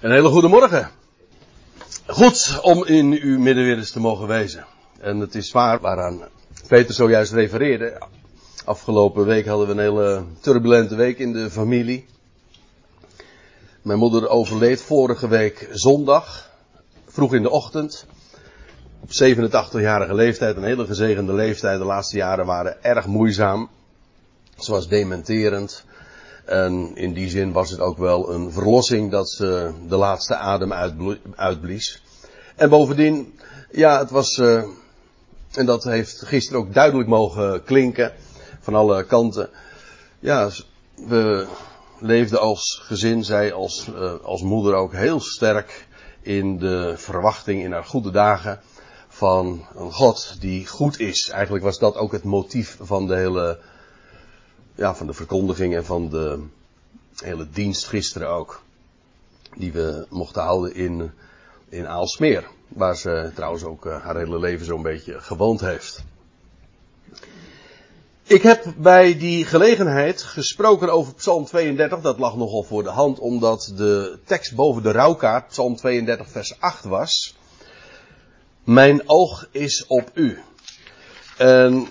Een hele goede morgen. Goed om in uw midden weer eens te mogen wezen. En het is waar waaraan Peter zojuist refereerde. Afgelopen week hadden we een hele turbulente week in de familie. Mijn moeder overleed vorige week zondag, vroeg in de ochtend. Op 87-jarige leeftijd, een hele gezegende leeftijd. De laatste jaren waren erg moeizaam. Ze was dementerend. En in die zin was het ook wel een verlossing dat ze de laatste adem uitblies. En bovendien, ja, het was, uh, en dat heeft gisteren ook duidelijk mogen klinken, van alle kanten. Ja, we leefden als gezin, zij als, uh, als moeder ook heel sterk in de verwachting in haar goede dagen van een God die goed is. Eigenlijk was dat ook het motief van de hele ja, van de verkondiging en van de hele dienst gisteren ook. Die we mochten houden in, in Aalsmeer. Waar ze trouwens ook uh, haar hele leven zo'n beetje gewoond heeft. Ik heb bij die gelegenheid gesproken over Psalm 32. Dat lag nogal voor de hand, omdat de tekst boven de rouwkaart, Psalm 32, vers 8 was. Mijn oog is op u. En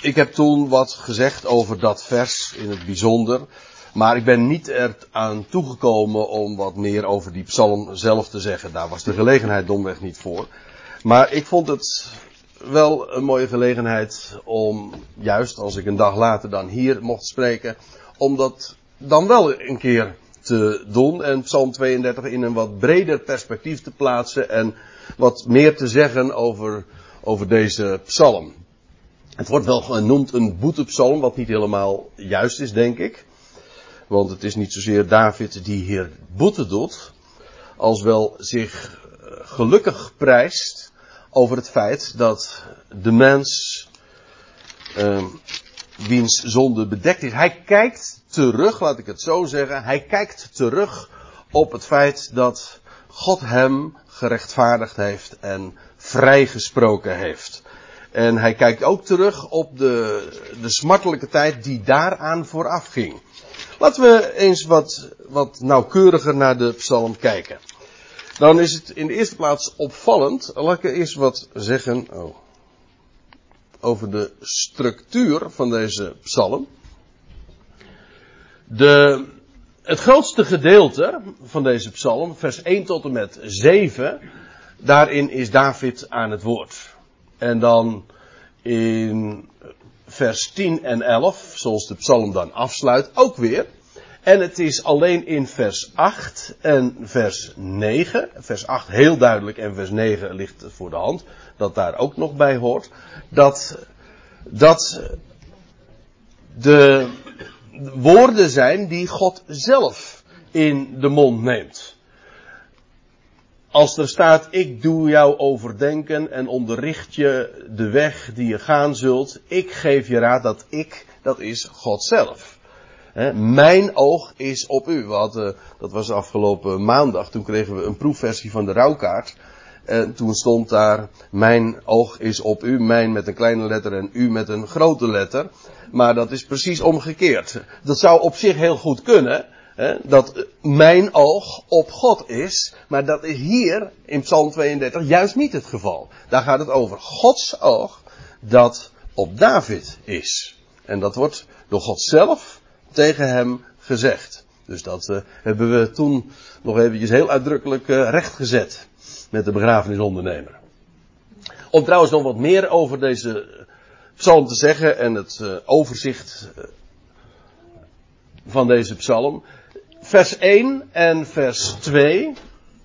ik heb toen wat gezegd over dat vers in het bijzonder. Maar ik ben niet eraan toegekomen om wat meer over die psalm zelf te zeggen. Daar was de gelegenheid domweg niet voor. Maar ik vond het wel een mooie gelegenheid om, juist als ik een dag later dan hier mocht spreken, om dat dan wel een keer te doen en Psalm 32 in een wat breder perspectief te plaatsen en wat meer te zeggen over, over deze psalm. Het wordt wel genoemd een boetepsalm, wat niet helemaal juist is, denk ik. Want het is niet zozeer David die hier boete doet, als wel zich eh, gelukkig prijst over het feit dat de mens, uh, wiens zonde bedekt is, hij kijkt terug, laat ik het zo zeggen, hij kijkt terug op het feit dat God hem gerechtvaardigd heeft en vrijgesproken heeft. En hij kijkt ook terug op de, de smartelijke tijd die daaraan vooraf ging. Laten we eens wat, wat nauwkeuriger naar de psalm kijken. Dan is het in de eerste plaats opvallend. Laat ik eerst wat zeggen oh, over de structuur van deze psalm. De, het grootste gedeelte van deze psalm, vers 1 tot en met 7, daarin is David aan het woord. En dan in vers 10 en 11, zoals de psalm dan afsluit, ook weer. En het is alleen in vers 8 en vers 9, vers 8 heel duidelijk en vers 9 ligt voor de hand, dat daar ook nog bij hoort, dat, dat de woorden zijn die God zelf in de mond neemt. Als er staat, ik doe jou overdenken en onderricht je de weg die je gaan zult. Ik geef je raad dat ik, dat is God zelf. mijn oog is op u. We hadden, dat was afgelopen maandag, toen kregen we een proefversie van de rouwkaart. En toen stond daar, mijn oog is op u, mijn met een kleine letter en u met een grote letter. Maar dat is precies omgekeerd. Dat zou op zich heel goed kunnen dat mijn oog op God is, maar dat is hier in Psalm 32 juist niet het geval. Daar gaat het over Gods oog dat op David is. En dat wordt door God zelf tegen hem gezegd. Dus dat uh, hebben we toen nog eventjes heel uitdrukkelijk uh, rechtgezet met de begrafenisondernemer. Om trouwens nog wat meer over deze psalm te zeggen en het uh, overzicht van deze psalm vers 1 en vers 2,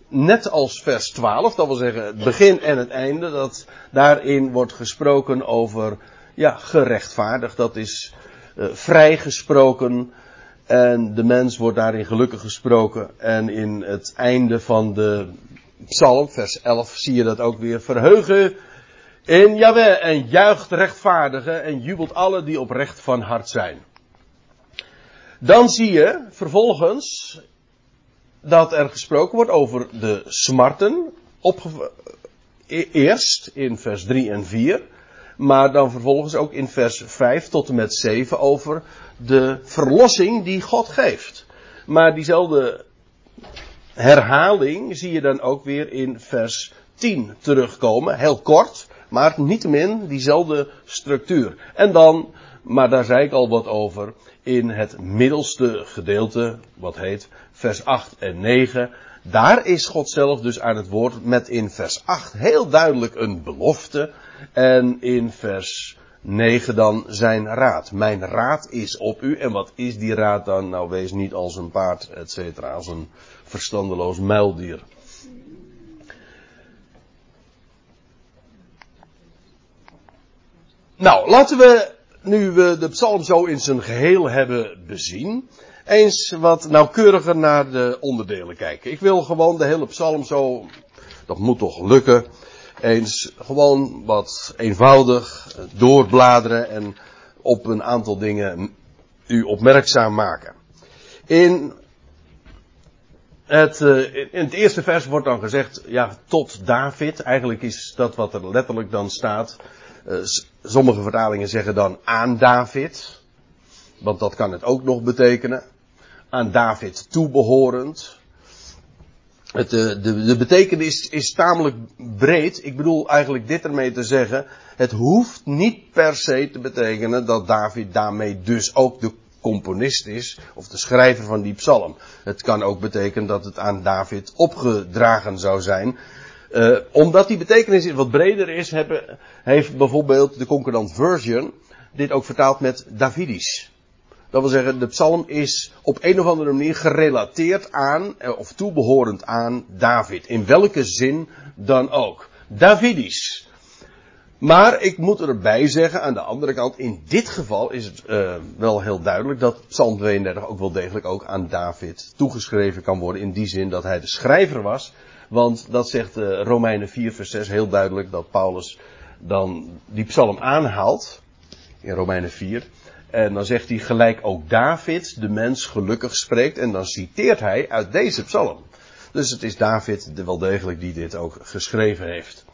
net als vers 12, dat wil zeggen het begin en het einde, dat daarin wordt gesproken over, ja, gerechtvaardigd, dat is uh, vrijgesproken, en de mens wordt daarin gelukkig gesproken, en in het einde van de psalm, vers 11, zie je dat ook weer, verheugen in Jaweh en juicht rechtvaardigen en jubelt alle die oprecht van hart zijn. Dan zie je vervolgens dat er gesproken wordt over de smarten. E-, eerst in vers 3 en 4. Maar dan vervolgens ook in vers 5 tot en met 7 over de verlossing die God geeft. Maar diezelfde herhaling zie je dan ook weer in vers 10 terugkomen. Heel kort, maar niettemin diezelfde structuur. En dan, maar daar zei ik al wat over, in het middelste gedeelte, wat heet vers 8 en 9. Daar is God zelf dus aan het woord met in vers 8 heel duidelijk een belofte. En in vers 9 dan zijn raad. Mijn raad is op u. En wat is die raad dan? Nou, wees niet als een paard, et cetera, als een verstandeloos muildier. Nou, laten we, nu we de psalm zo in zijn geheel hebben bezien, eens wat nauwkeuriger naar de onderdelen kijken. Ik wil gewoon de hele psalm zo, dat moet toch lukken, eens gewoon wat eenvoudig doorbladeren en op een aantal dingen u opmerkzaam maken. In het, uh, in het eerste vers wordt dan gezegd, ja, tot David. Eigenlijk is dat wat er letterlijk dan staat. Uh, sommige vertalingen zeggen dan aan David. Want dat kan het ook nog betekenen. Aan David toebehorend. Het, de, de, de betekenis is tamelijk breed. Ik bedoel eigenlijk dit ermee te zeggen. Het hoeft niet per se te betekenen dat David daarmee dus ook de componist is, of de schrijver van die psalm. Het kan ook betekenen dat het aan David opgedragen zou zijn. Uh, omdat die betekenis wat breder is, hebben, heeft bijvoorbeeld de Concordant Version dit ook vertaald met Davidisch. Dat wil zeggen, de psalm is op een of andere manier gerelateerd aan, eh, of toebehorend aan David. In welke zin dan ook. Davidisch. Maar ik moet erbij zeggen, aan de andere kant, in dit geval is het uh, wel heel duidelijk dat Psalm 32 ook wel degelijk ook aan David toegeschreven kan worden. In die zin dat hij de schrijver was. Want dat zegt uh, Romeinen 4 vers 6 heel duidelijk dat Paulus dan die psalm aanhaalt. In Romeinen 4. En dan zegt hij gelijk ook David, de mens, gelukkig spreekt. En dan citeert hij uit deze psalm. Dus het is David wel degelijk die dit ook geschreven heeft.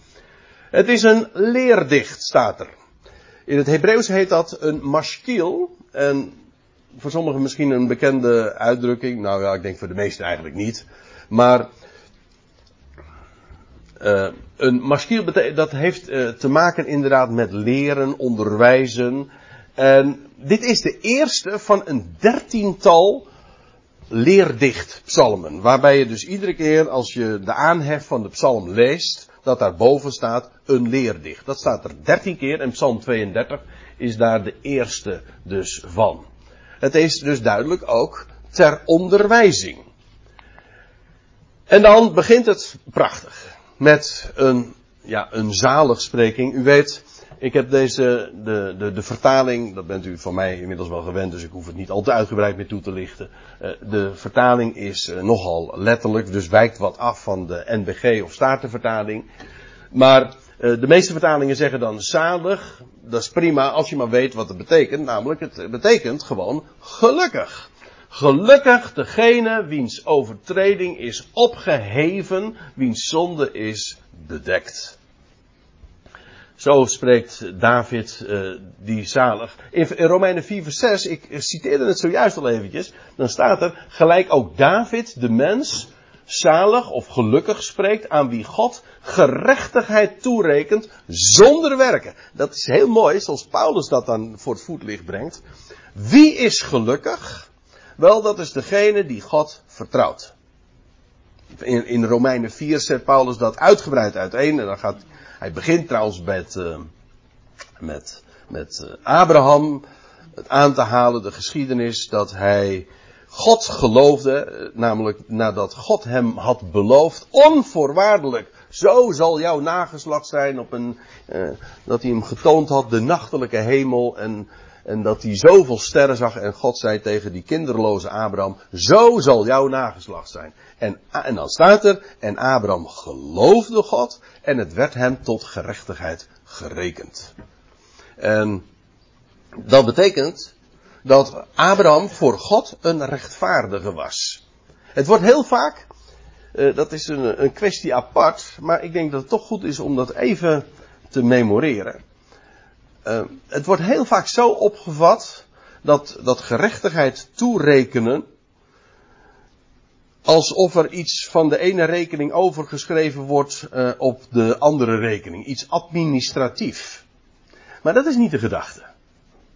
Het is een leerdicht, staat er. In het Hebreeuws heet dat een mashkil. En voor sommigen misschien een bekende uitdrukking. Nou ja, ik denk voor de meesten eigenlijk niet. Maar uh, een mashkil dat heeft uh, te maken inderdaad met leren, onderwijzen. En dit is de eerste van een dertiental leerdicht psalmen. Waarbij je dus iedere keer als je de aanhef van de psalm leest dat daarboven staat een leerdicht. Dat staat er dertien keer en Psalm 32 is daar de eerste dus van. Het is dus duidelijk ook ter onderwijzing. En dan begint het prachtig met een, ja, een zaligspreking. U weet, ik heb deze, de, de, de vertaling, dat bent u van mij inmiddels wel gewend, dus ik hoef het niet al te uitgebreid meer toe te lichten. Uh, de vertaling is uh, nogal letterlijk, dus wijkt wat af van de NBG of Statenvertaling. Maar uh, de meeste vertalingen zeggen dan zalig, dat is prima als je maar weet wat het betekent, namelijk het betekent gewoon gelukkig. Gelukkig degene wiens overtreding is opgeheven, wiens zonde is bedekt. Zo spreekt David uh, die zalig. In, in Romeinen 4 vers 6, ik citeerde het zojuist al eventjes, dan staat er, gelijk ook David, de mens, zalig of gelukkig spreekt aan wie God gerechtigheid toerekent zonder werken. Dat is heel mooi, zoals Paulus dat dan voor het voetlicht brengt. Wie is gelukkig? Wel, dat is degene die God vertrouwt. In, in Romeinen 4 zet Paulus dat uitgebreid uiteen en dan gaat hij begint trouwens met, uh, met, met uh, Abraham het aan te halen, de geschiedenis dat hij God geloofde, eh, namelijk nadat God hem had beloofd, onvoorwaardelijk, zo zal jouw nageslacht zijn op een, uh, dat hij hem getoond had, de nachtelijke hemel en, en dat hij zoveel sterren zag en God zei tegen die kinderloze Abraham, zo zal jouw nageslacht zijn. En, en dan staat er, en Abraham geloofde God en het werd hem tot gerechtigheid gerekend. En dat betekent dat Abraham voor God een rechtvaardige was. Het wordt heel vaak, uh, dat is een, een kwestie apart, maar ik denk dat het toch goed is om dat even te memoreren. Uh, het wordt heel vaak zo opgevat dat, dat gerechtigheid toerekenen alsof er iets van de ene rekening overgeschreven wordt uh, op de andere rekening. Iets administratief. Maar dat is niet de gedachte.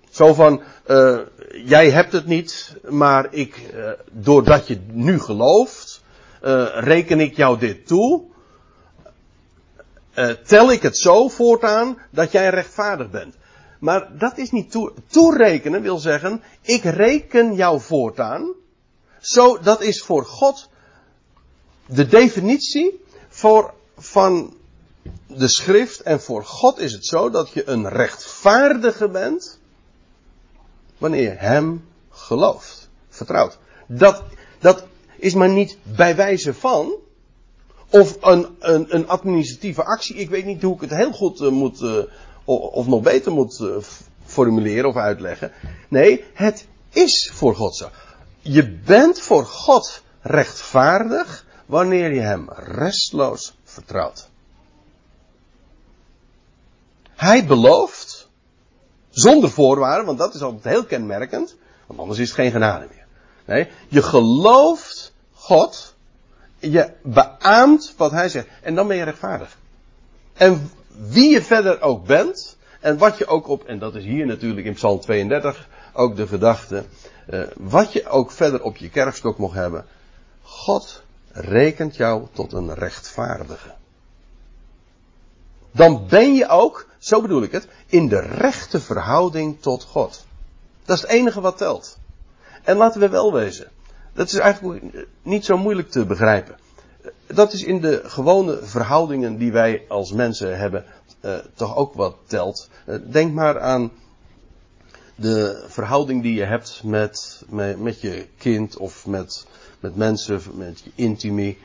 Zo van, uh, jij hebt het niet, maar ik, uh, doordat je nu gelooft, reken ik jou dit toe. tel ik het zo voortaan dat jij rechtvaardig bent. Maar dat is niet toe, toerekenen, wil zeggen, ik reken jou voortaan zo, dat is voor God de definitie voor, van de schrift. En voor God is het zo dat je een rechtvaardige bent. Wanneer je hem gelooft, vertrouwt. Dat, dat is maar niet bij wijze van. Of een, een, een administratieve actie. Ik weet niet hoe ik het heel goed uh, moet. Uh, of nog beter moet uh, formuleren of uitleggen. Nee, het is voor God zo. Je bent voor God rechtvaardig wanneer je Hem restloos vertrouwt. Hij belooft, zonder voorwaarden, want dat is altijd heel kenmerkend, want anders is het geen genade meer. Nee, je gelooft God, je beaamt wat Hij zegt, en dan ben je rechtvaardig. En wie je verder ook bent, en wat je ook op, en dat is hier natuurlijk in Psalm 32 ook de gedachte, uh, wat je ook verder op je kerfstok mocht hebben, God rekent jou tot een rechtvaardige. Dan ben je ook, zo bedoel ik het, in de rechte verhouding tot God. Dat is het enige wat telt. En laten we wel wezen. Dat is eigenlijk niet zo moeilijk te begrijpen. Dat is in de gewone verhoudingen die wij als mensen hebben, uh, toch ook wat telt. Uh, denk maar aan de verhouding die je hebt met, met, met je kind of met, met mensen, met je intimie.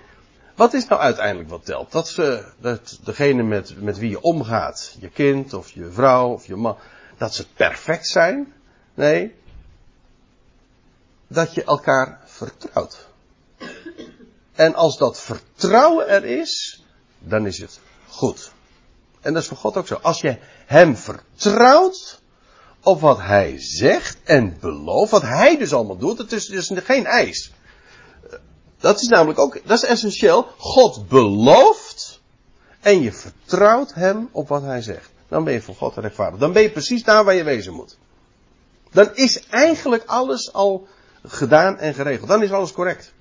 Wat is nou uiteindelijk wat telt? Dat, ze, dat degene met, met wie je omgaat, je kind of je vrouw of je man, dat ze perfect zijn? Nee. Dat je elkaar vertrouwt. En als dat vertrouwen er is, dan is het goed. En dat is voor God ook zo. Als je Hem vertrouwt, op wat hij zegt en belooft, wat hij dus allemaal doet. Het is dus geen eis. Dat is namelijk ook, dat is essentieel. God belooft en je vertrouwt hem op wat hij zegt. Dan ben je voor God rechtvaardig. Dan ben je precies daar waar je wezen moet. Dan is eigenlijk alles al gedaan en geregeld. Dan is alles correct.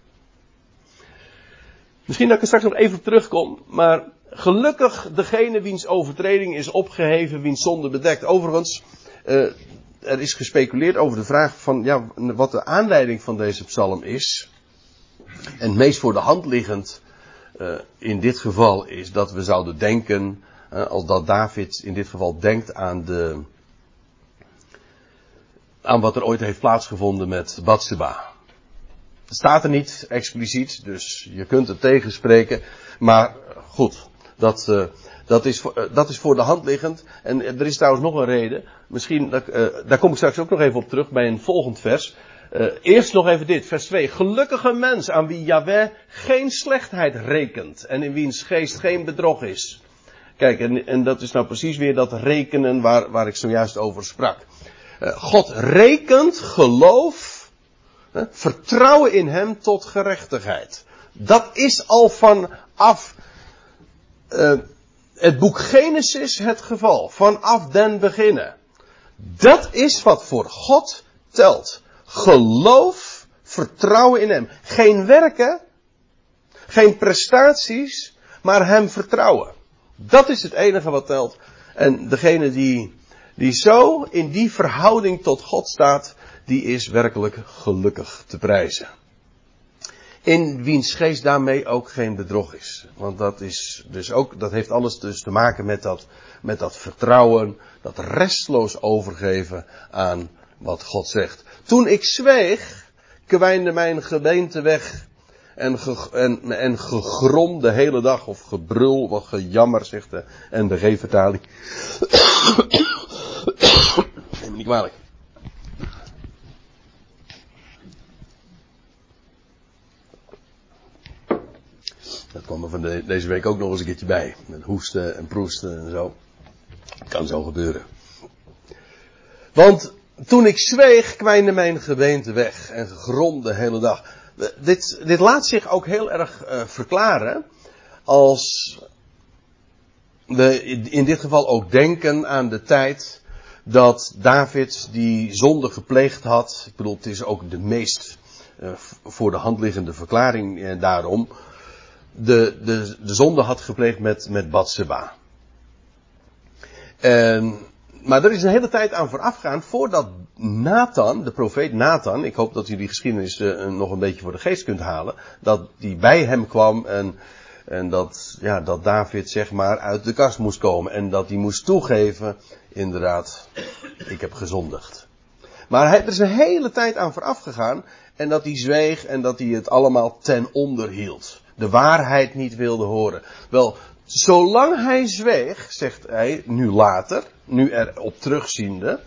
Misschien dat ik er straks nog even terugkom, maar gelukkig degene wiens overtreding is opgeheven, wiens zonde bedekt. Overigens, uh, er is gespeculeerd over de vraag van ja, wat de aanleiding van deze psalm is. En het meest voor de hand liggend uh, in dit geval is dat we zouden denken, uh, als dat David in dit geval denkt aan de, aan wat er ooit heeft plaatsgevonden met Bathsheba. Staat er niet expliciet, dus je kunt het tegenspreken, maar goed, dat, uh, dat is, uh, dat is voor de hand liggend. En er is trouwens nog een reden. Misschien, daar kom ik straks ook nog even op terug bij een volgend vers. Eerst nog even dit, vers 2. Gelukkige mens aan wie Yahweh geen slechtheid rekent en in wiens geest geen bedrog is. Kijk, en, en dat is nou precies weer dat rekenen waar, waar ik zojuist over sprak. God rekent geloof, vertrouwen in Hem tot gerechtigheid. Dat is al vanaf het boek Genesis het geval. Vanaf den beginnen. Dat is wat voor God telt. Geloof, vertrouwen in Hem. Geen werken, geen prestaties, maar Hem vertrouwen. Dat is het enige wat telt. En degene die, die zo in die verhouding tot God staat, die is werkelijk gelukkig te prijzen in wiens geest daarmee ook geen bedrog is. Want dat is dus ook, dat heeft alles dus te maken met dat, met dat vertrouwen, dat restloos overgeven aan wat God zegt. Toen ik zweeg, kwijnde mijn gebeente weg en, en, en gegrom de hele dag, of gebrul, of gejammer, zegt de NBG-vertaling. Neem me niet kwalijk. Dat kwam er van de, deze week ook nog eens een keertje bij. Met hoesten en proesten en zo. Kan zo gebeuren. Want toen ik zweeg, kwijnde mijn gebeente weg en gegrom de hele dag. dit, dit laat zich ook heel erg uh, verklaren als we in dit geval ook denken aan de tijd dat David die zonde gepleegd had. Ik bedoel, het is ook de meest uh, voor de hand liggende verklaring daarom. De, de, de zonde had gepleegd met, met Batseba. En maar er is een hele tijd aan voorafgaan voordat Nathan, de profeet Nathan, ik hoop dat u die geschiedenis uh, nog een beetje voor de geest kunt halen, dat die bij hem kwam en, en dat, ja, dat David zeg maar uit de kast moest komen en dat hij moest toegeven, inderdaad, ik heb gezondigd. Maar hij, er is een hele tijd aan vooraf gegaan en dat hij zweeg en dat hij het allemaal ten onder hield. De waarheid niet wilde horen. Wel, zolang hij zweeg, zegt hij nu later, nu erop terugziende.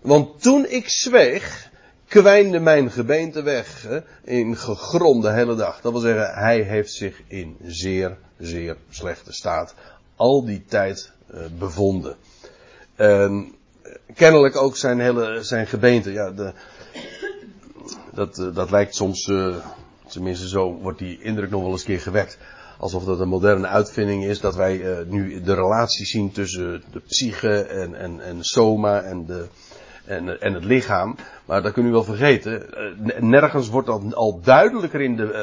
Want toen ik zweeg, kwijnde mijn gebeente weg in gegrom de hele dag. Dat wil zeggen, hij heeft zich in zeer, zeer slechte staat al die tijd uh, bevonden. En kennelijk ook zijn hele, zijn gebeente. Ja, de, dat, uh, dat lijkt soms, uh, tenminste zo wordt die indruk nog wel eens keer gewekt alsof dat een moderne uitvinding is, dat wij uh, nu de relatie zien tussen de psyche en, en, en soma en, de, en, en het lichaam. Maar dat kun je wel vergeten. Uh, nergens wordt dat al duidelijker in de, uh,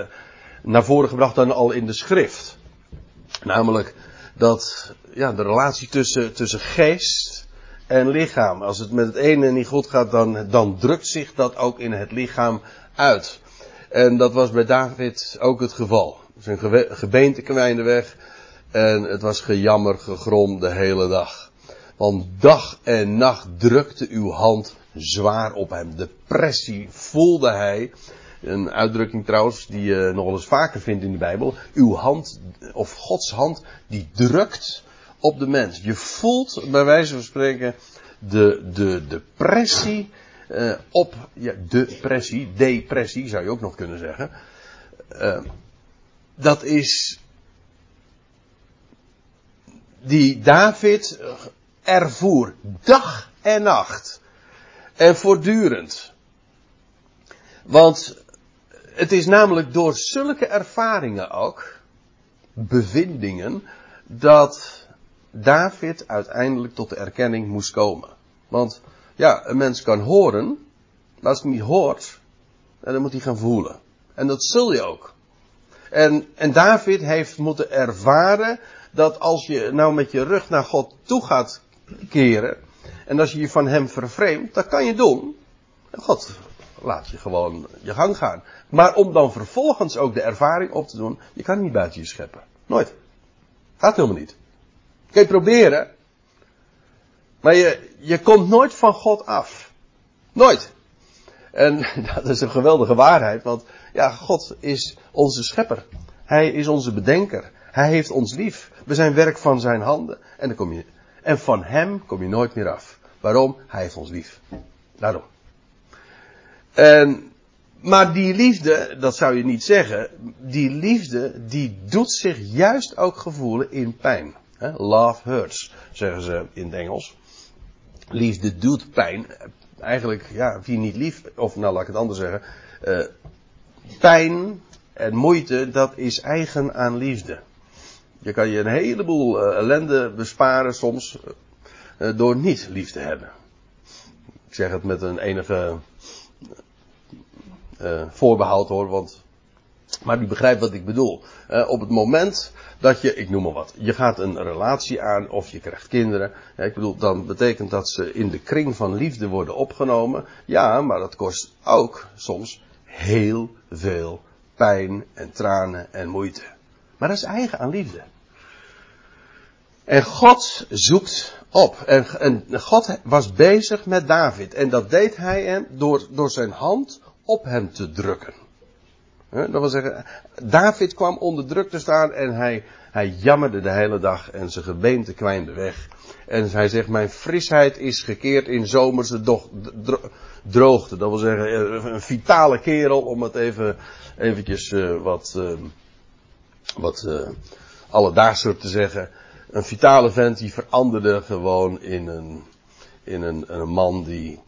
naar voren gebracht dan al in de schrift. Namelijk dat ja, de relatie tussen, tussen geest en lichaam. Als het met het ene niet goed gaat, dan, dan drukt zich dat ook in het lichaam uit. En dat was bij David ook het geval. Zijn gebeente kwijnde weg. En het was gejammer, gegrom de hele dag. Want dag en nacht drukte uw hand zwaar op hem. Depressie voelde hij. Een uitdrukking trouwens die je nog wel eens vaker vindt in de Bijbel. Uw hand, of Gods hand, die drukt op de mens. Je voelt bij wijze van spreken de, de depressie uh, op, ja, depressie, depressie zou je ook nog kunnen zeggen. Uh, dat is die David ervoer dag en nacht en voortdurend. Want het is namelijk door zulke ervaringen ook, bevindingen, dat David uiteindelijk tot de erkenning moest komen. Want ja, een mens kan horen, maar als hij niet hoort, dan moet hij gaan voelen. En dat zul je ook. En, en David heeft moeten ervaren dat als je nou met je rug naar God toe gaat keren. En als je je van hem vervreemdt, dat kan je doen. God laat je gewoon je gang gaan. Maar om dan vervolgens ook de ervaring op te doen, je kan niet buiten je scheppen. Nooit. Gaat helemaal niet. Kun je proberen. Maar je, je komt nooit van God af. Nooit. En dat is een geweldige waarheid, want ja, God is onze schepper. Hij is onze bedenker. Hij heeft ons lief. We zijn werk van zijn handen. En, dan kom je, en van hem kom je nooit meer af. Waarom? Hij heeft ons lief. Daarom. En, maar die liefde, dat zou je niet zeggen, die liefde die doet zich juist ook gevoelen in pijn. Love hurts, zeggen ze in het Engels. Liefde doet pijn. Eigenlijk, ja, wie niet lief, of nou laat ik het anders zeggen, uh, pijn en moeite, dat is eigen aan liefde. Je kan je een heleboel uh, ellende besparen soms uh, door niet lief te hebben. Ik zeg het met een enige voorbehoud hoor, want. Maar u begrijpt wat ik bedoel. op het moment dat je, ik noem maar wat, je gaat een relatie aan of je krijgt kinderen. ik bedoel, dan betekent dat ze in de kring van liefde worden opgenomen. Ja, maar dat kost ook soms heel veel pijn en tranen en moeite. Maar dat is eigen aan liefde. En God zoekt op. En, en, God was bezig met David. En dat deed hij hem door, door zijn hand op hem te drukken. Dat wil zeggen, David kwam onder druk te staan en hij, hij jammerde de hele dag en zijn gebeente kwijnde weg. En hij zegt, mijn frisheid is gekeerd in zomerse droogte. Dat wil zeggen, eh, een vitale kerel, om het even, eventjes uh, wat, uh, wat alledaagser te zeggen. Een vitale vent die veranderde gewoon in een, in een, een man die,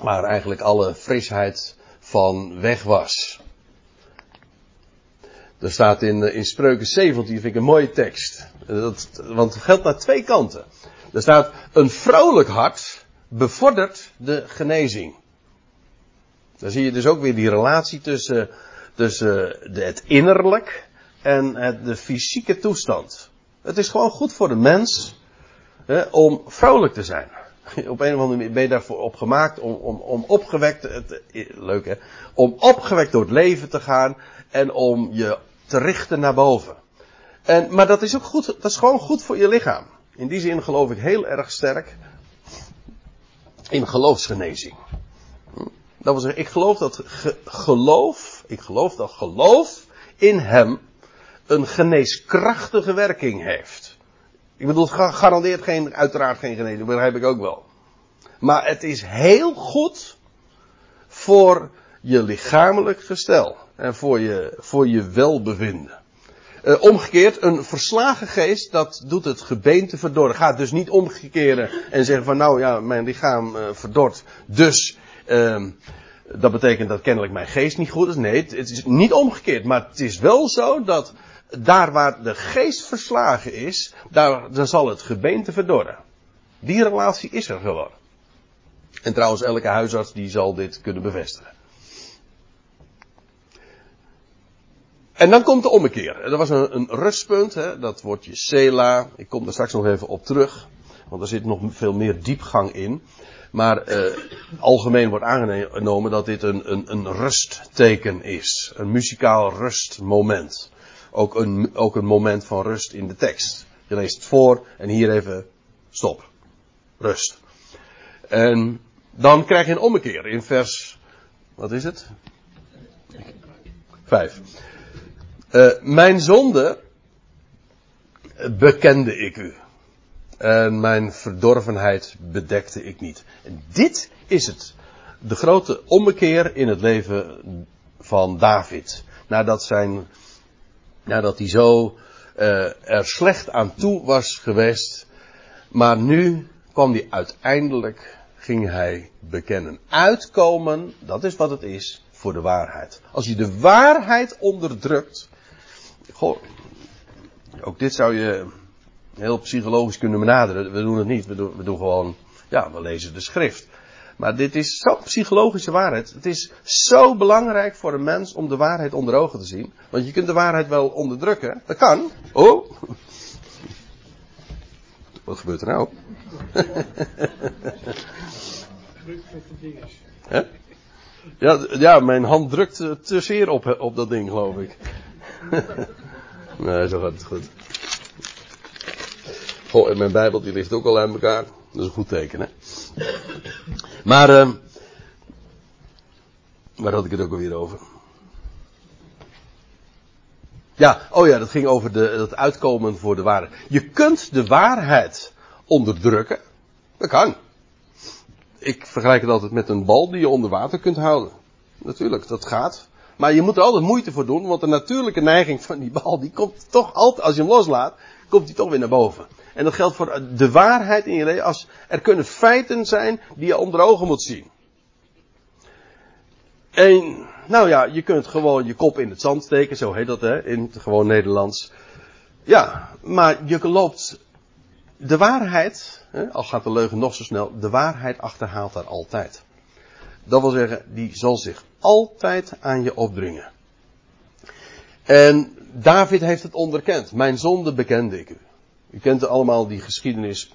waar eigenlijk alle frisheid van weg was. Er staat in, in Spreuken 17, vind ik een mooie tekst. Dat, want het geldt naar twee kanten. Er staat, een vrolijk hart bevordert de genezing. Dan zie je dus ook weer die relatie tussen, tussen het innerlijk en het, de fysieke toestand. Het is gewoon goed voor de mens hè, om vrolijk te zijn. Op een of andere manier ben je daarvoor opgemaakt om, om, om opgewekt, het, leuk hè, om opgewekt door het leven te gaan en om je te richten naar boven. En, maar dat is ook goed, dat is gewoon goed voor je lichaam. In die zin geloof ik heel erg sterk in geloofsgenezing. Dat zeggen, ik geloof dat ge geloof, ik geloof dat geloof in hem een geneeskrachtige werking heeft. Ik bedoel, garandeert geen, uiteraard geen genezing, begrijp ik ook wel. Maar het is heel goed voor je lichamelijk gestel en voor je, voor je welbevinden. Uh, omgekeerd, een verslagen geest, dat doet het gebeente verdorren. Gaat dus niet omkeren en zeggen van nou ja, mijn lichaam uh, verdort, dus uh, dat betekent dat kennelijk mijn geest niet goed is. Nee, het, het is niet omgekeerd, maar het is wel zo dat daar waar de geest verslagen is, daar, dan zal het gebeente verdorren. Die relatie is er gewoon. En trouwens, elke huisarts die zal dit kunnen bevestigen. En dan komt de ommekeer. Dat was een, een rustpunt, hè? dat woordje Sela. Ik kom daar straks nog even op terug, want er zit nog veel meer diepgang in. Maar eh, algemeen wordt aangenomen dat dit een, een, een rustteken is. Een muzikaal rustmoment. Ook een, ook een moment van rust in de tekst. Je leest het voor en hier even stop. Rust. En dan krijg je een ommekeer in vers, wat is het? Vijf. Uh, mijn zonde bekende ik u. En mijn verdorvenheid bedekte ik niet. En dit is het. De grote ommekeer in het leven van David. Nadat zijn, nadat hij zo uh, er slecht aan toe was geweest. Maar nu kwam hij uiteindelijk, ging hij bekennen. Uitkomen, dat is wat het is, voor de waarheid. Als je de waarheid onderdrukt, Goh, ook dit zou je heel psychologisch kunnen benaderen. We doen het niet. We doen, we doen gewoon, ja, we lezen de schrift. Maar dit is zo'n psychologische waarheid. Het is zo belangrijk voor een mens om de waarheid onder ogen te zien. Want je kunt de waarheid wel onderdrukken. Dat kan. Oh. Wat gebeurt er nou? Ja, ja, mijn hand drukt te zeer op, op dat ding, geloof ik. nee, zo gaat het goed. Goh, en mijn Bijbel die ligt ook al aan elkaar. Dat is een goed teken, hè. Maar, uh, waar had ik het ook alweer over? Ja, oh ja, dat ging over de, het uitkomen voor de waarheid. Je kunt de waarheid onderdrukken. Dat kan. Ik vergelijk het altijd met een bal die je onder water kunt houden. Natuurlijk, dat gaat. Maar je moet er altijd moeite voor doen, want de natuurlijke neiging van die bal, die komt toch altijd, als je hem loslaat, komt die toch weer naar boven. En dat geldt voor de waarheid in je leven. Als er kunnen feiten zijn die je onder ogen moet zien. En, nou ja, je kunt gewoon je kop in het zand steken, zo heet dat hè, in het gewoon Nederlands. Ja, maar je loopt de waarheid, hè, al gaat de leugen nog zo snel, de waarheid achterhaalt daar altijd. Dat wil zeggen, die zal zich altijd aan je opdringen. En David heeft het onderkend. Mijn zonde bekende ik u. U kent allemaal die geschiedenis.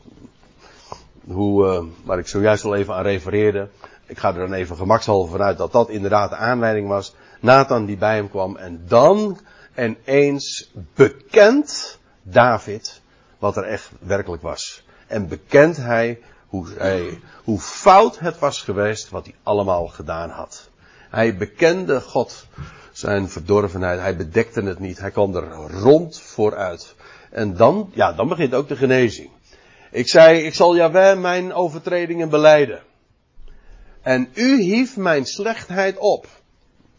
Hoe, uh, waar ik zojuist al even aan refereerde. Ik ga er dan even gemakshalve vanuit dat dat inderdaad de aanleiding was. Nathan die bij hem kwam en dan en eens bekend David wat er echt werkelijk was. En bekent hij hoe, hij, hoe fout het was geweest wat hij allemaal gedaan had. Hij bekende God zijn verdorvenheid. Hij bedekte het niet. Hij kwam er rond vooruit. En dan, ja, dan begint ook de genezing. Ik zei, ik zal Jawel mijn overtredingen beleiden. En u hief mijn slechtheid op.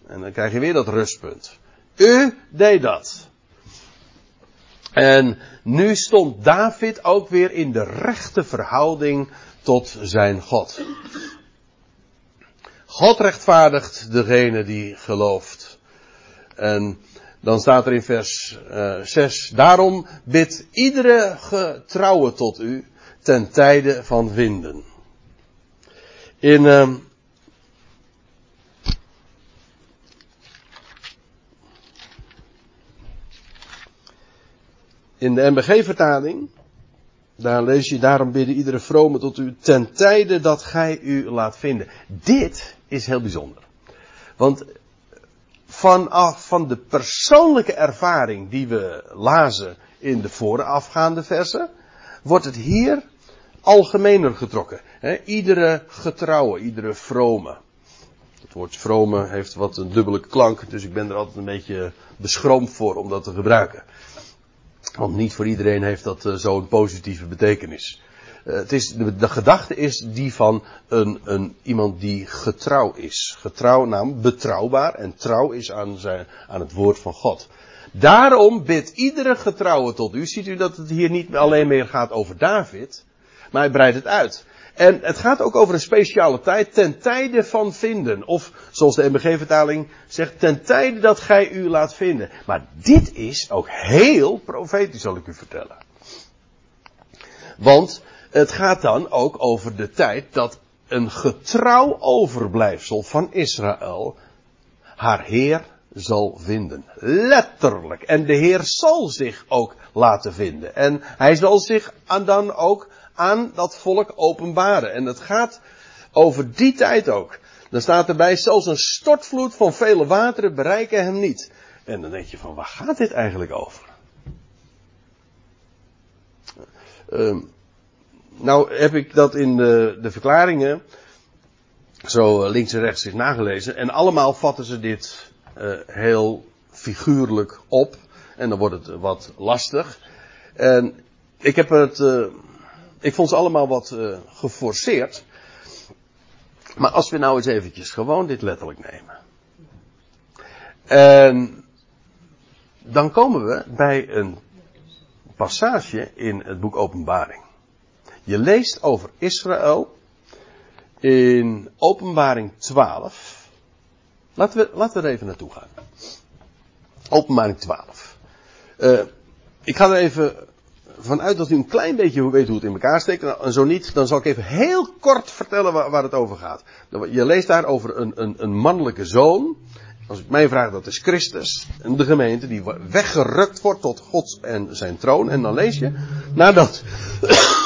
En dan krijg je weer dat rustpunt. U deed dat. En nu stond David ook weer in de rechte verhouding tot zijn God. God rechtvaardigt degene die gelooft. En dan staat er in vers uh, 6, daarom bidt iedere getrouwe tot u ten tijde van vinden. In, uh, in de MBG-vertaling, daar lees je, daarom bidden iedere vrome tot u ten tijde dat gij u laat vinden. Dit is heel bijzonder. Want vanaf van de persoonlijke ervaring die we lazen in de voorafgaande versen, wordt het hier algemener getrokken. iedere getrouwe, iedere vrome. Het woord vrome heeft wat een dubbele klank, dus ik ben er altijd een beetje beschroomd voor om dat te gebruiken. Want niet voor iedereen heeft dat uh, zo'n positieve betekenis. Uh, het is, de, gedachte is die van een, een, iemand die getrouw is. Getrouw, naam betrouwbaar en trouw is aan, zijn, aan het woord van God. Daarom bidt iedere getrouwe tot u. Ziet u dat het hier niet alleen meer gaat over David, maar hij breidt het uit. En het gaat ook over een speciale tijd, ten tijde van vinden. Of zoals de MBG-vertaling zegt, ten tijde dat gij u laat vinden. Maar dit is ook heel profetisch, zal ik u vertellen. Want het gaat dan ook over de tijd dat een getrouw overblijfsel van Israël haar Heer zal vinden. Letterlijk. En de Heer zal zich ook laten vinden. En hij zal zich dan ook aan dat volk openbaren. En het gaat over die tijd ook. Dan staat erbij, zelfs een stortvloed van vele wateren bereiken hem niet. En dan denk je van, waar gaat dit eigenlijk over? Uh, nou heb ik dat in de, de verklaringen zo links en rechts is nagelezen. En allemaal vatten ze dit uh, heel figuurlijk op. En dan wordt het wat lastig. En ik heb het uh, ik vond ze allemaal wat uh, geforceerd. Maar als we nou eens eventjes gewoon dit letterlijk nemen. En dan komen we bij een passage in het boek Openbaring. Je leest over Israël in Openbaring 12. Laten we, laten we er even naartoe gaan. Openbaring 12. Uh, ik ga er even vanuit dat u een klein beetje weet hoe het in elkaar steekt. En zo niet, dan zal ik even heel kort vertellen waar, het over gaat. Je leest daar over een, een, een mannelijke zoon. Als ik mij vraag, dat is Christus. De gemeente die weggerukt wordt tot God en zijn troon. En dan lees je, nadat,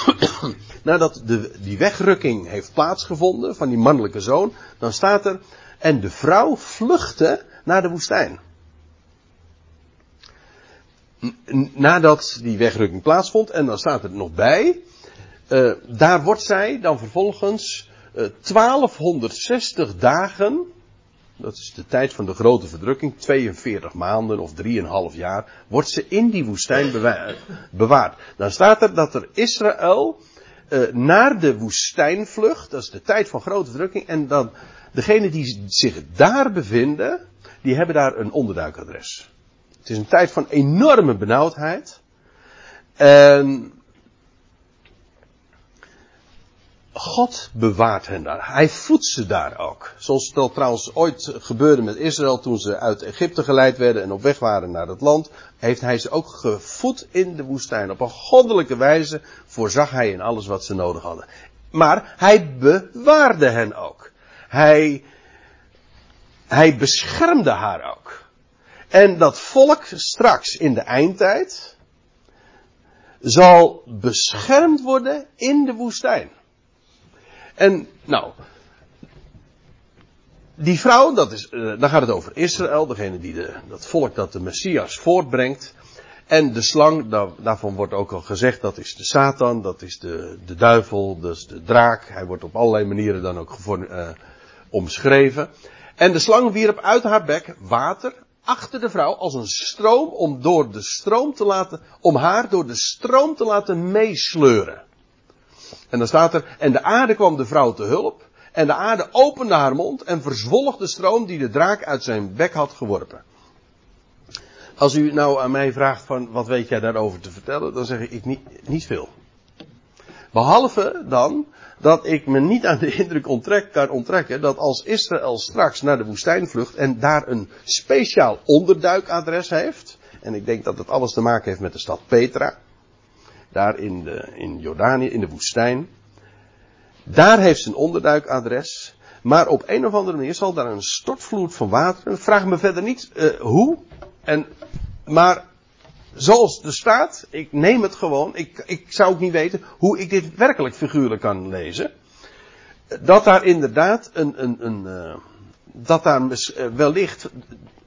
nadat de, die wegrukking heeft plaatsgevonden van die mannelijke zoon. Dan staat er, en de vrouw vluchtte naar de woestijn nadat die wegrukking plaatsvond, en dan staat er nog bij, uh, daar wordt zij dan vervolgens uh, eh, 1260 dagen, dat is de tijd van de grote verdrukking, 42 maanden of 3,5 jaar, wordt ze in die woestijn bewaard. Dan staat er dat er Israël uh, naar de woestijn vlucht, dat is de tijd van grote verdrukking, en dan degenen die zich daar bevinden, die hebben daar een onderduikadres. Het is een tijd van enorme benauwdheid. En God bewaart hen daar. Hij voedt ze daar ook. Zoals het trouwens ooit gebeurde met Israël toen ze uit Egypte geleid werden en op weg waren naar het land. Heeft hij ze ook gevoed in de woestijn. Op een goddelijke wijze voorzag hij in alles wat ze nodig hadden. Maar hij bewaarde hen ook. Hij, hij beschermde haar ook. En dat volk straks in de eindtijd zal beschermd worden in de woestijn. En nou, die vrouw, dat is, uh, dan gaat het over Israël, degene die de, dat volk dat de Messias voortbrengt. En de slang, daar, daarvan wordt ook al gezegd, dat is de Satan, dat is de, de duivel, dat is de draak. Hij wordt op allerlei manieren dan ook uh, omschreven. En de slang wierp uit haar bek water achter de vrouw als een stroom om door de stroom te laten, om haar door de stroom te laten meesleuren. En dan staat er, en de aarde kwam de vrouw te hulp, en de aarde opende haar mond en verzwolg de stroom die de draak uit zijn bek had geworpen. Als u nou aan mij vraagt van wat weet jij daarover te vertellen, dan zeg ik niet, niet veel. Behalve dan dat ik me niet aan de indruk onttrek, kan onttrekken dat als Israël straks naar de woestijn vlucht en daar een speciaal onderduikadres heeft, en ik denk dat het alles te maken heeft met de stad Petra, daar in, de, in Jordanië, in de woestijn, daar heeft ze een onderduikadres, maar op een of andere manier zal daar een stortvloed van water, vraag me verder niet uh, hoe, en, maar zoals er staat, ik neem het gewoon, ik, ik zou ook niet weten hoe ik dit werkelijk figuurlijk kan lezen. Dat daar inderdaad een, een, een uh, dat daar uh, wellicht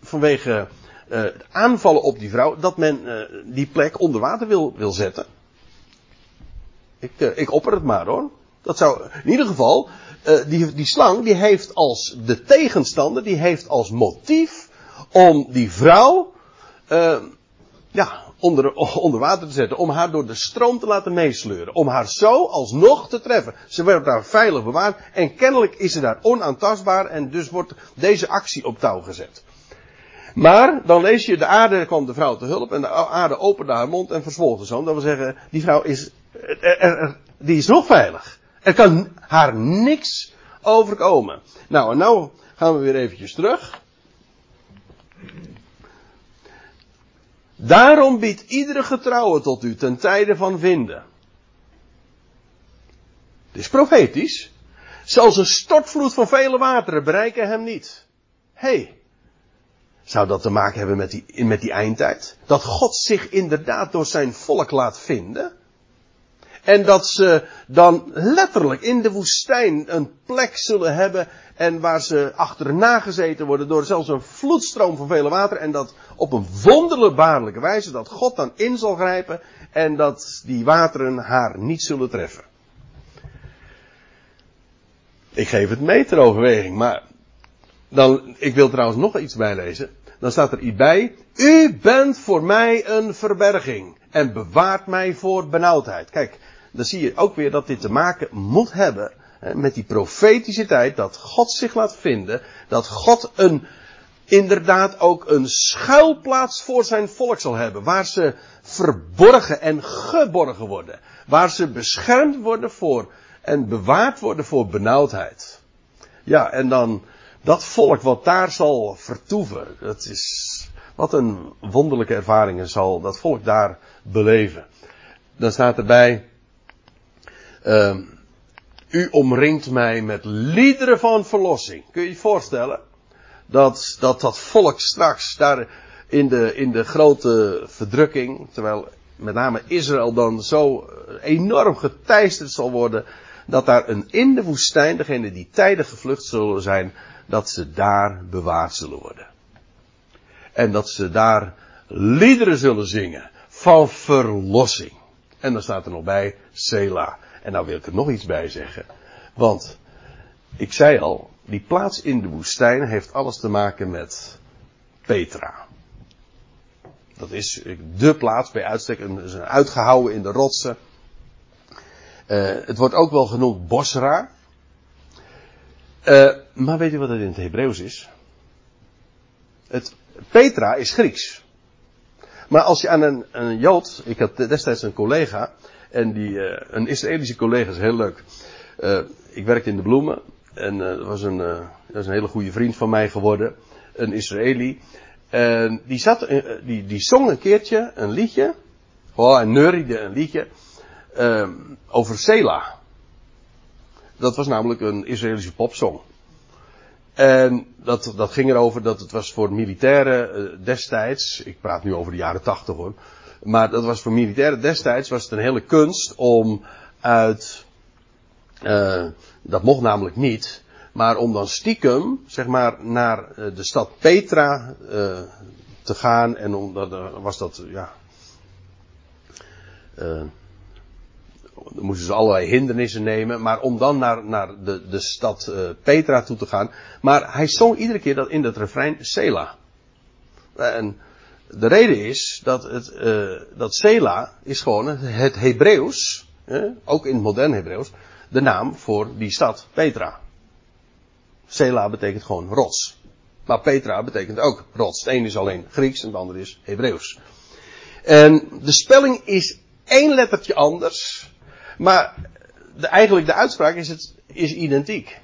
vanwege uh, aanvallen op die vrouw, dat men die plek onder water wil, wil zetten. Ik, ik opper het maar hoor. Dat zou, in ieder geval, die, die slang die heeft als de tegenstander, die heeft als motief om die vrouw ja, onder, onder water te zetten. Om haar door de stroom te laten meesleuren. Om haar zo alsnog te treffen. Ze wordt daar veilig bewaard. En kennelijk is ze daar onaantastbaar. En dus wordt deze actie op touw gezet. Maar dan lees je, de aarde kwam de vrouw te hulp. En de aarde opende haar mond en verzwolg de zoon. Dat wil zeggen, die vrouw is, die is nog veilig. Er kan haar niks overkomen. Nou, en nou gaan we weer eventjes terug. Daarom biedt iedere getrouwe tot u ten tijde van vinden. Het is profetisch. Zelfs een stortvloed van vele wateren bereiken hem niet. Hé, hey, zou dat te maken hebben met die, met die eindtijd? Dat God zich inderdaad door zijn volk laat vinden? En dat ze dan letterlijk in de woestijn een plek zullen hebben en waar ze achterna gezeten worden door zelfs een vloedstroom van vele water. En dat op een wonderbaarlijke wijze dat God dan in zal grijpen en dat die wateren haar niet zullen treffen. Ik geef het mee ter overweging, maar dan, ik wil trouwens nog iets bijlezen. Dan staat er iets bij. U bent voor mij een verberging en bewaart mij voor benauwdheid. Kijk, dan zie je ook weer dat dit te maken moet hebben met die profetische tijd, dat God zich laat vinden, dat God een, inderdaad ook een schuilplaats voor zijn volk zal hebben, waar ze verborgen en geborgen worden, waar ze beschermd worden voor en bewaard worden voor benauwdheid. Ja, en dan dat volk wat daar zal vertoeven, dat is, wat een wonderlijke ervaringen zal dat volk daar beleven. Dan staat erbij, uh, u omringt mij met liederen van verlossing. Kun je je voorstellen? Dat dat, dat volk straks daar in de, in de grote verdrukking, terwijl met name Israël dan zo enorm geteisterd zal worden, dat daar een in de woestijn, degene die tijdig gevlucht zullen zijn, dat ze daar bewaard zullen worden. En dat ze daar liederen zullen zingen van verlossing. En dan staat er nog bij Sela. En nou wil ik er nog iets bij zeggen. Want, ik zei al, die plaats in de woestijn heeft alles te maken met Petra. Dat is de plaats bij uitstek, een, uitgehouwen in de rotsen. Uh, het wordt ook wel genoemd Bosra. Uh, maar weet u wat het in het Hebreeuws is? Het, Petra is Grieks. Maar als je aan een, een Jood, ik had destijds een collega, en die, uh, een Israëlische collega is heel leuk. Uh, ik werkte in de bloemen. En uh, dat, was een, dat was een hele goede vriend van mij geworden. Een Israëli. En die, zat, die, die zong een keertje een liedje. Oh, hij neuriede een liedje. over Sela. Dat was namelijk een Israëlische popsong. En dat, dat ging erover dat het was voor militairen destijds. Ik praat nu over de jaren tachtig hoor maar dat was voor militairen destijds was het een hele kunst om uit, uh, dat mocht namelijk niet, maar om dan stiekem, zeg maar, naar eh, de stad Petra uh, te gaan en omdat was dat, ja, uh, dan moesten ze allerlei hindernissen nemen, maar om dan naar, naar de, de stad Petra toe te gaan. Maar hij zong iedere keer dat in dat refrein Sela. En de reden is dat het, uh, dat Sela is gewoon het Hebreeuws, eh, ook in het modern Hebreeuws, de naam voor die stad Petra. Sela betekent gewoon rots. Maar Petra betekent ook rots. Het een is alleen Grieks en het andere is Hebreeuws. En de spelling is één lettertje anders. Maar de, eigenlijk de uitspraak is, het, is identiek.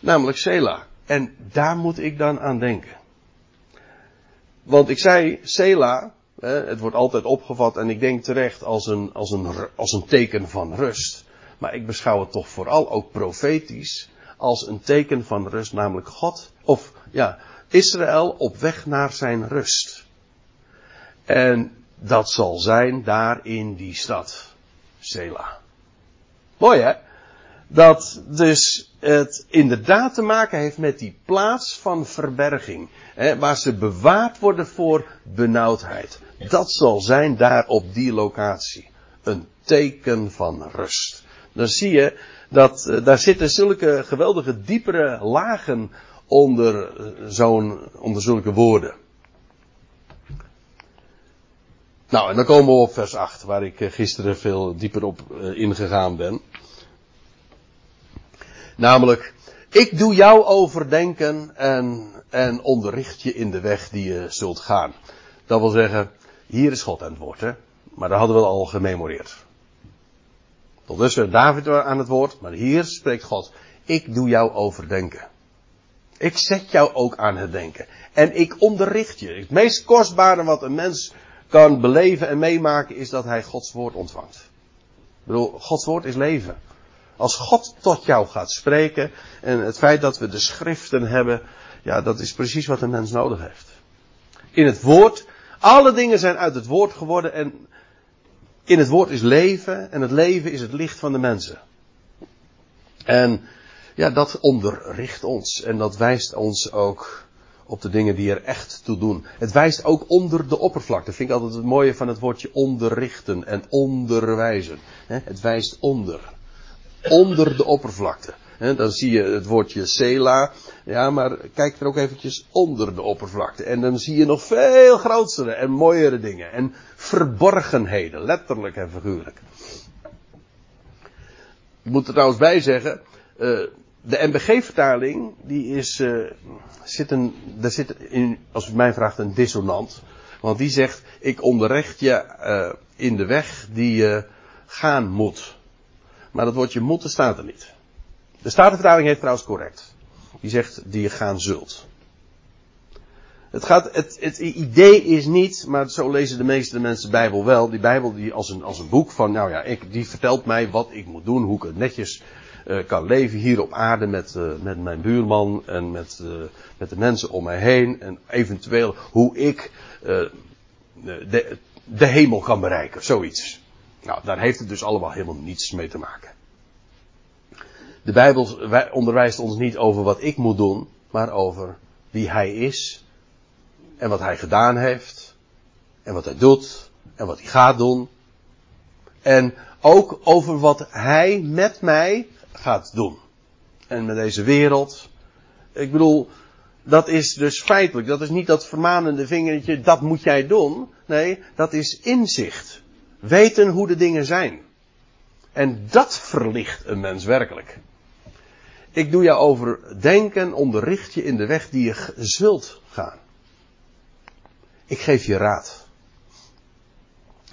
Namelijk Sela. En daar moet ik dan aan denken. Want ik zei, Sela, het wordt altijd opgevat en ik denk terecht als een, als, een, als een teken van rust. Maar ik beschouw het toch vooral ook profetisch als een teken van rust, namelijk God, of ja, Israël op weg naar zijn rust. En dat zal zijn daar in die stad, Sela. Mooi hè? Dat dus het inderdaad te maken heeft met die plaats van verberging. Hè, waar ze bewaard worden voor benauwdheid. Dat zal zijn daar op die locatie. Een teken van rust. Dan zie je dat uh, daar zitten zulke geweldige diepere lagen onder, uh, zo'n, onder zulke woorden. Nou, en dan komen we op vers 8, waar ik uh, gisteren veel dieper op ingegaan ben. Namelijk, ik doe jou overdenken en, en onderricht je in de weg die je zult gaan. Dat wil zeggen, hier is God aan het woord, hè. Maar dat hadden we al gememoreerd. Tot dusver David aan het woord, maar hier spreekt God. Ik doe jou overdenken. Ik zet jou ook aan het denken. En ik onderricht je. Het meest kostbare wat een mens kan beleven en meemaken is dat hij Gods woord ontvangt. Ik bedoel, Gods woord is leven. Als God tot jou gaat spreken en het feit dat we de schriften hebben, ja, dat is precies wat een mens nodig heeft. In het woord, alle dingen zijn uit het woord geworden en in het woord is leven en het leven is het licht van de mensen. En ja, dat onderricht ons en dat wijst ons ook op de dingen die er echt toe doen. Het wijst ook onder de oppervlakte. Vind ik altijd het mooie van het woordje onderrichten en onderwijzen. Het wijst onder onder de oppervlakte. dan zie je het woordje Sela. Ja, maar kijk er ook eventjes onder de oppervlakte. En dan zie je nog veel grotere en mooiere dingen. En verborgenheden, letterlijk en figuurlijk. Ik moet er trouwens bij zeggen, uh, de MBG-vertaling, die is, uh, zit een, daar zit in, als u mij vraagt, een dissonant. Want die zegt, ik onderricht je uh, in de weg die je gaan moet. Maar dat woordje moeten staat er niet. De Statenvertaling heeft trouwens correct. Die zegt die je gaan zult. Het, gaat, het, het idee is niet, maar zo lezen de meeste mensen de Bijbel wel. Die Bijbel die als een, als een boek van, nou ja, ik, die vertelt mij wat ik moet doen, hoe ik het netjes kan leven hier op aarde met, uh, met mijn buurman en met, uh, met de mensen om mij heen. En eventueel hoe ik de, de hemel kan bereiken, zoiets. Nou, daar heeft het dus allemaal helemaal niets mee te maken. De Bijbel onderwijst ons niet over wat ik moet doen, maar over wie Hij is en wat Hij gedaan heeft en wat Hij doet en wat Hij gaat doen. En ook over wat Hij met mij gaat doen. En met deze wereld. Ik bedoel, dat is dus feitelijk, dat is niet dat vermanende vingertje, dat moet jij doen. Nee, dat is inzicht. Weten hoe de dingen zijn. En dat verlicht een mens werkelijk. Ik doe jou over denken, onderricht je in de weg die je zult gaan. Ik geef je raad.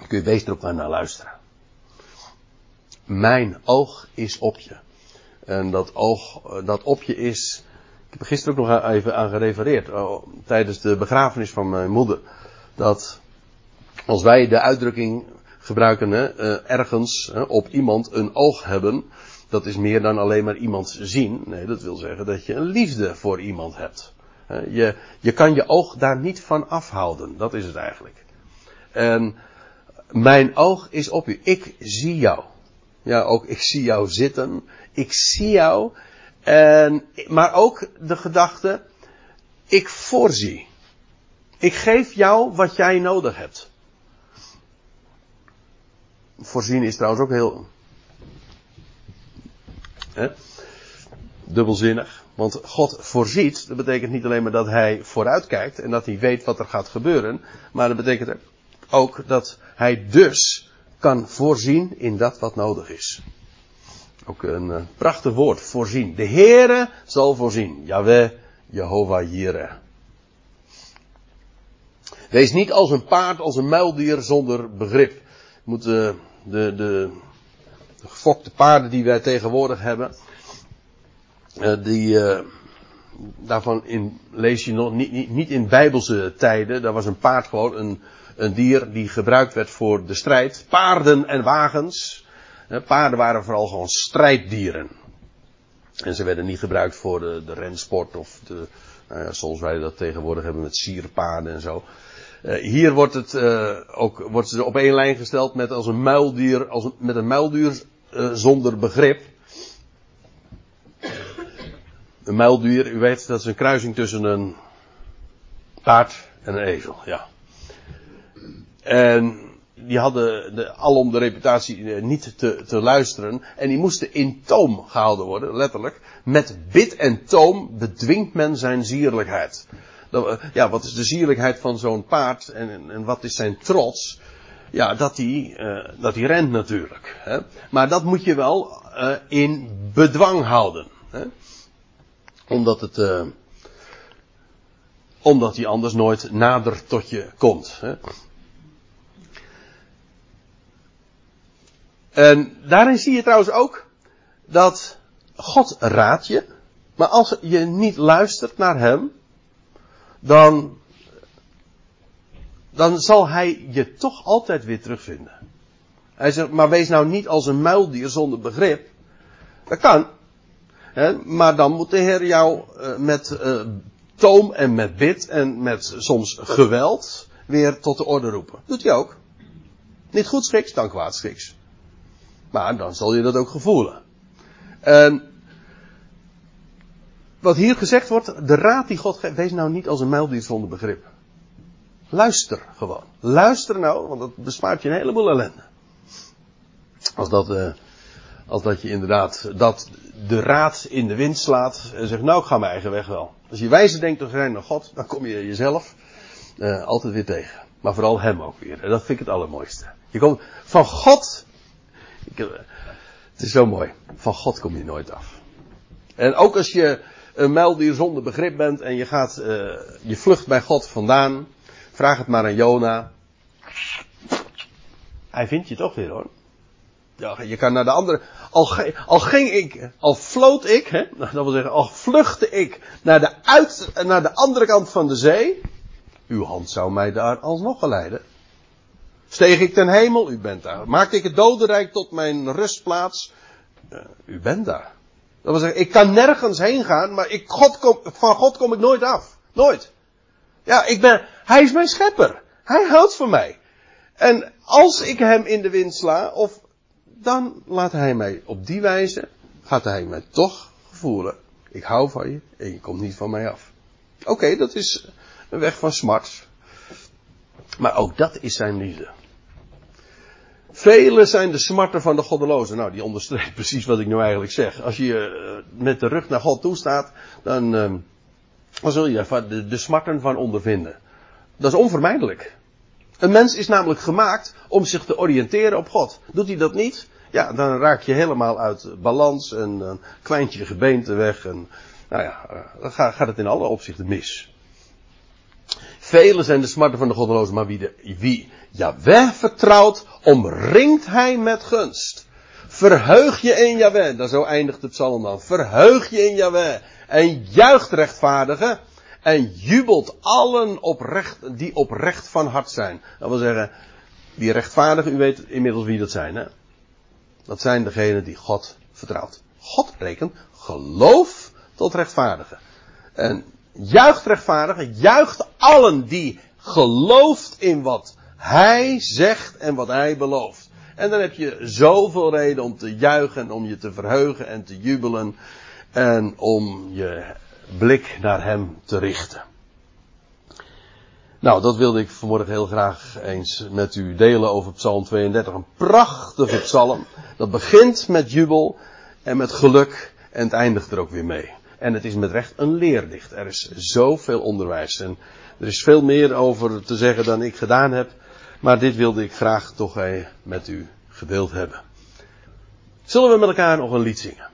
Kun je wees erop naar luisteren. Mijn oog is op je. En dat oog, dat op je is. Ik heb er gisteren ook nog even aan gerefereerd. Oh, tijdens de begrafenis van mijn moeder. Dat als wij de uitdrukking gebruiken hè, uh, ergens hè, op iemand een oog hebben. Dat is meer dan alleen maar iemand zien. Nee, dat wil zeggen dat je een liefde voor iemand hebt. Je, je kan je oog daar niet van afhouden. Dat is het eigenlijk. En mijn oog is op u. Ik zie jou. Ja, ook ik zie jou zitten. Ik zie jou. En, maar ook de gedachte, ik voorzie. Ik geef jou wat jij nodig hebt. Voorzien is trouwens ook heel. Hè, dubbelzinnig. Want God voorziet, dat betekent niet alleen maar dat hij vooruitkijkt en dat hij weet wat er gaat gebeuren, maar dat betekent ook dat hij dus kan voorzien in dat wat nodig is. Ook een uh, prachtig woord, voorzien. De Heere zal voorzien. Yahweh, Jehovah Jireh. Wees niet als een paard, als een muildier zonder begrip. Moet, uh, de, de, de gefokte paarden die wij tegenwoordig hebben. Uh, die, daarvan in, lees je nog niet, niet, niet in bijbelse tijden. Daar was een paard gewoon een, een dier die gebruikt werd voor de strijd. Paarden en wagens. paarden waren vooral gewoon strijddieren. En ze werden niet gebruikt voor de, de rensport of de, nou zoals wij dat tegenwoordig hebben met sierpaarden en zo. Uh, hier wordt het uh, ook wordt ze op één lijn gesteld met als een muildier, als met een muildier uh, zonder begrip. Een muildier, u weet, dat is een kruising tussen een paard en een ezel, ja. En die hadden de, alom de reputatie eh, niet te, te luisteren. En die moesten in toom gehouden worden, letterlijk. Met bit en toom bedwingt men zijn zierlijkheid. Eh, ja, wat is de zierlijkheid van zo'n paard en, en wat is zijn trots? Ja, dat hij, uh, dat hij rent natuurlijk. Hè? Maar dat moet je wel in bedwang houden. Hè? Omdat het, omdat hij anders nooit nader tot je komt. Hè? En daarin zie je trouwens ook dat God raadt je, maar als je niet luistert naar Hem, dan, dan zal Hij je toch altijd weer terugvinden. Hij zegt, maar wees nou niet als een muildier zonder begrip. Dat kan. Hè, maar dan moet de Heer jou uh, met uh, toom en met bid en met soms geweld weer tot de orde roepen. Doet hij ook. Niet goed schiks, dan kwaad schiks. Maar dan zal je dat ook gevoelen. En wat hier gezegd wordt, de raad die God geeft, wees nou niet als een muildier zonder begrip. Luister gewoon. Luister nou, want dat bespaart je een heleboel ellende. Als dat, uh, als dat je inderdaad dat de raad in de wind slaat en zegt, nou ik ga mijn eigen weg wel. Als je wijzer denkt te zijn naar God, dan kom je jezelf uh, altijd weer tegen. Maar vooral hem ook weer. En dat vind ik het allermooiste. Je komt van God het is zo mooi. Van God kom je nooit af. En ook als je een muildier zonder begrip bent en je gaat, uh, je vlucht bij God vandaan, vraag het maar aan Jona. Hij vindt je toch weer hoor. Ja, je kan naar de andere. Al, al ging ik, al floot ik, hè, dat wil zeggen, al vluchtte ik naar de, uit, naar de andere kant van de zee. Uw hand zou mij daar alsnog geleiden. Steeg ik ten hemel, u bent daar. Maakte ik het dodenrijk tot mijn rustplaats, uh, u bent daar. Dat wil zeggen, ik kan nergens heen gaan, maar ik, God kom, van God kom ik nooit af. Nooit. Ja, ik ben, hij is mijn schepper. Hij houdt van mij. En als ik hem in de wind sla, of dan laat hij mij op die wijze, gaat hij mij toch voelen. Ik hou van je en je komt niet van mij af. Oké, dat is een weg van smart. Maar ook dat is zijn liefde. Vele zijn de smarten van de goddelozen. Nou, die onderstreept precies wat ik nu eigenlijk zeg. Als je uh, met de rug naar God toe staat, dan, uh, dan zul je de, de smarten van ondervinden. Dat is onvermijdelijk. Een mens is namelijk gemaakt om zich te oriënteren op God. Doet hij dat niet? Ja, dan raak je helemaal uit balans en dan uh, kwijnt je gebeente weg. En, nou ja, uh, dan gaat, het in alle opzichten mis. Vele zijn de smarten van de goddelozen, maar wie, de, wie Jaweh vertrouwt, omringt hij met gunst. Verheug je in Jaweh, daar zo eindigt de psalm dan. Verheug je in Jaweh en juicht rechtvaardigen en jubelt allen oprecht, die oprecht van hart zijn. Dat wil zeggen, die rechtvaardigen, u weet inmiddels wie dat zijn, hè? Dat zijn degenen die God vertrouwt. God rekent geloof tot rechtvaardigen. En juicht rechtvaardigen, juicht allen die gelooft in wat hij zegt en wat hij belooft. En dan heb je zoveel reden om te juichen, om je te verheugen en te jubelen. En om je blik naar hem te richten. Nou, dat wilde ik vanmorgen heel graag eens met u delen over Psalm 32. Een prachtige psalm. Dat begint met jubel en met geluk en het eindigt er ook weer mee. En het is met recht een leerdicht. Er is zoveel onderwijs en er is veel meer over te zeggen dan ik gedaan heb. Maar dit wilde ik graag toch met u gedeeld hebben. Zullen we met elkaar nog een lied zingen?